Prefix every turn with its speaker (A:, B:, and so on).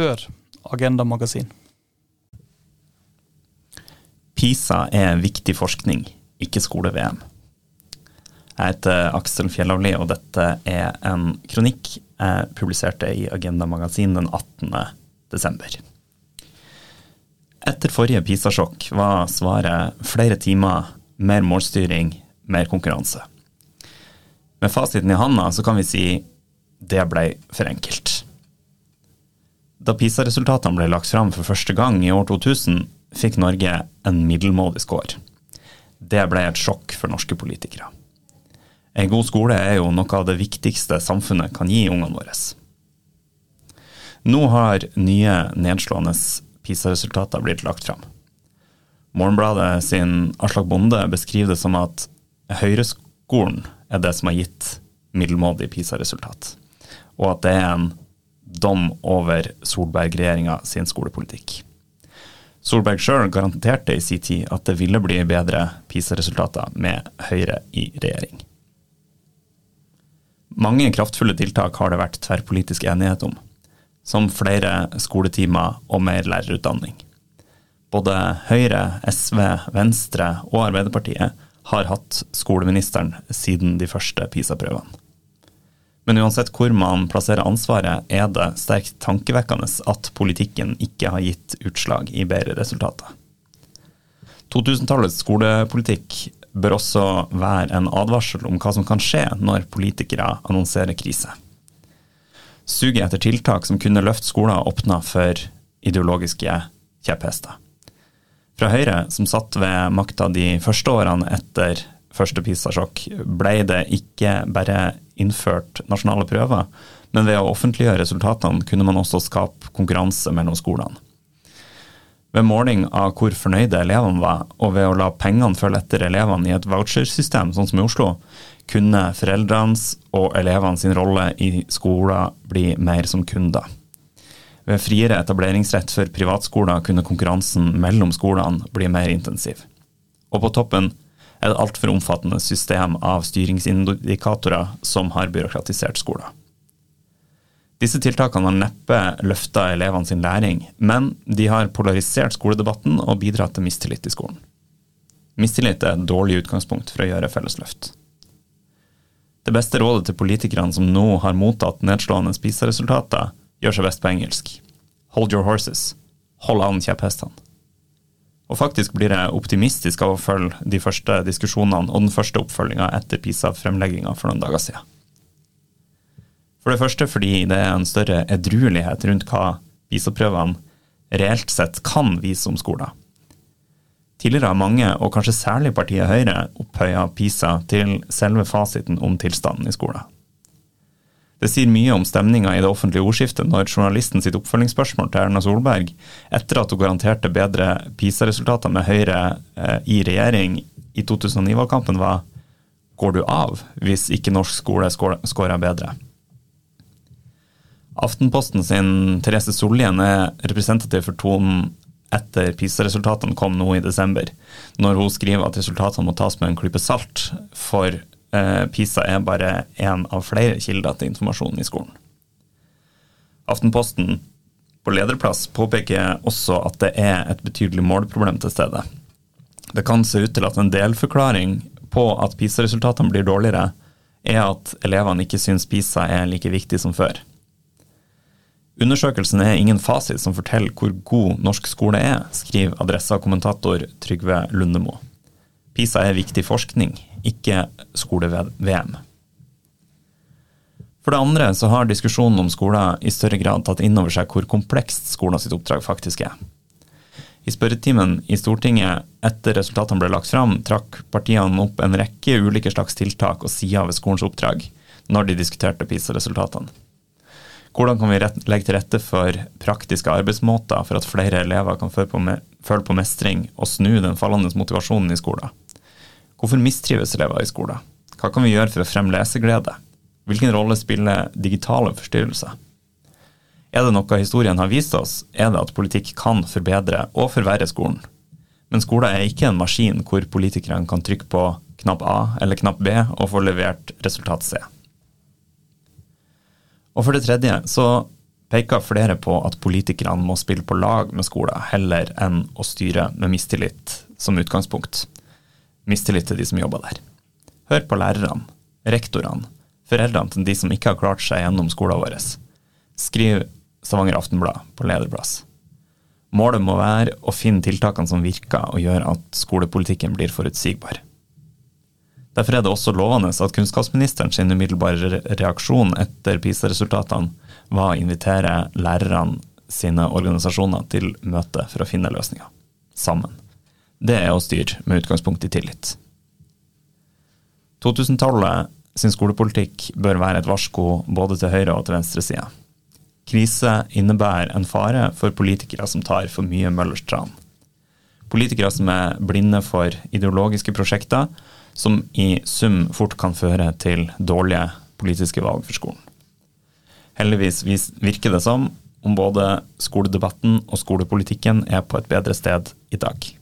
A: Hør Agenda Magasin.
B: PISA er viktig forskning, ikke skole-VM. Jeg heter Aksel Fjellavli, og dette er en kronikk jeg publiserte i Agenda Magasin den 18. desember. Etter forrige PISA-sjokk var svaret flere timer, mer målstyring, mer konkurranse. Med fasiten i handa så kan vi si det ble for enkelt. Da PISA-resultatene ble lagt fram for første gang i år 2000, fikk Norge en middelmådig score. Det ble et sjokk for norske politikere. En god skole er jo noe av det viktigste samfunnet kan gi ungene våre. Nå har nye nedslående PISA-resultater blitt lagt fram. Morgenbladet sin Aslak Bonde beskriver det som at høyreskolen er det som har gitt middelmådig PISA-resultat, og at det er en dom over Solberg-regjeringa sin skolepolitikk. Solberg sjøl garanterte i sin tid at det ville bli bedre PISA-resultater med Høyre i regjering. Mange kraftfulle tiltak har det vært tverrpolitisk enighet om, som flere skoletimer og mer lærerutdanning. Både Høyre, SV, Venstre og Arbeiderpartiet har hatt skoleministeren siden de første PISA-prøvene. Men uansett hvor man plasserer ansvaret, er det sterkt tankevekkende at politikken ikke har gitt utslag i bedre resultater. 2000-tallets skolepolitikk bør også være en advarsel om hva som kan skje når politikere annonserer krise. Suget etter tiltak som kunne løfte skoler, åpna for ideologiske kjepphester. Fra Høyre, som satt ved makta de første årene etter første PISA-sjokk, ble det ikke bare innført nasjonale prøver, men ved å offentliggjøre resultatene kunne man også skape konkurranse mellom skolene. Ved måling av hvor fornøyde elevene var, og ved å la pengene følge etter elevene i et vouchersystem, sånn som i Oslo, kunne foreldrenes og elevenes rolle i skolen bli mer som kunder. Ved friere etableringsrett for privatskoler kunne konkurransen mellom skolene bli mer intensiv. Og på toppen et altfor omfattende system av styringsindikatorer som har byråkratisert skolen. Disse tiltakene har neppe løfta elevene sin læring, men de har polarisert skoledebatten og bidratt til mistillit i skolen. Mistillit er et dårlig utgangspunkt for å gjøre fellesløft. Det beste rådet til politikerne som nå har mottatt nedslående spiseresultater, gjør seg best på engelsk. Hold your horses. Hold an kjepphestene. Og faktisk blir jeg optimistisk av å følge de første diskusjonene og den første oppfølginga etter PISA-fremlegginga for noen dager siden. For det første fordi det er en større edruelighet rundt hva PISA-prøvene reelt sett kan vise om skolen. Tidligere har mange, og kanskje særlig partiet Høyre, opphøya PISA til selve fasiten om tilstanden i skolen. Det sier mye om stemninga i det offentlige ordskiftet når journalisten sitt oppfølgingsspørsmål til Erna Solberg, etter at hun garanterte bedre PISA-resultater med Høyre eh, i regjering i 2009-valgkampen, var går du av hvis ikke norsk skole scorer bedre? Aftenposten sin Therese Sollien er representativ for tonen etter PISA-resultatene kom nå i desember, når hun skriver at resultatene må tas med en klype salt, for PISA er bare én av flere kilder til informasjon i skolen. Aftenposten på lederplass påpeker også at det er et betydelig målproblem til stede. Det kan se ut til at en delforklaring på at PISA-resultatene blir dårligere, er at elevene ikke syns PISA er like viktig som før. Undersøkelsen er ingen fasit som forteller hvor god norsk skole er, skriver Adressa-kommentator Trygve Lundemo. PISA er viktig forskning, ikke skole-VM. For det andre så har diskusjonen om skoler i større grad tatt inn over seg hvor komplekst skolen sitt oppdrag faktisk er. I spørretimen i Stortinget etter resultatene ble lagt fram, trakk partiene opp en rekke ulike slags tiltak og sider ved skolens oppdrag når de diskuterte PISA-resultatene. Hvordan kan vi legge til rette for praktiske arbeidsmåter for at flere elever kan føle på mestring og snu den fallende motivasjonen i skolen? Hvorfor mistrives elever i skolen? Hva kan vi gjøre for å fremme leseglede? Hvilken rolle spiller digitale forstyrrelser? Er det noe historien har vist oss, er det at politikk kan forbedre og forverre skolen. Men skolen er ikke en maskin hvor politikerne kan trykke på knapp A eller knapp B og få levert resultat C. Og for det tredje så peker flere på at politikerne må spille på lag med skolen, heller enn å styre med mistillit som utgangspunkt. Mistillit til de som jobber der. Hør på lærerne, rektorene, foreldrene til de som ikke har klart seg gjennom skolen vår. Skriv Stavanger Aftenblad på lederplass. Målet må være å finne tiltakene som virker og gjør at skolepolitikken blir forutsigbar. Derfor er det også lovende at kunnskapsministeren sin umiddelbare reaksjon etter PISA-resultatene var å invitere lærerne sine organisasjoner til møte for å finne løsninger. Sammen. Det er å styre med utgangspunkt i tillit. 2000-tallet sin skolepolitikk bør være et varsko både til høyre og til venstre side. Krise innebærer en fare for politikere som tar for mye Møllers tran. Politikere som er blinde for ideologiske prosjekter, som i sum fort kan føre til dårlige politiske valg for skolen. Heldigvis virker det som om både skoledebatten og skolepolitikken er på et bedre sted i dag.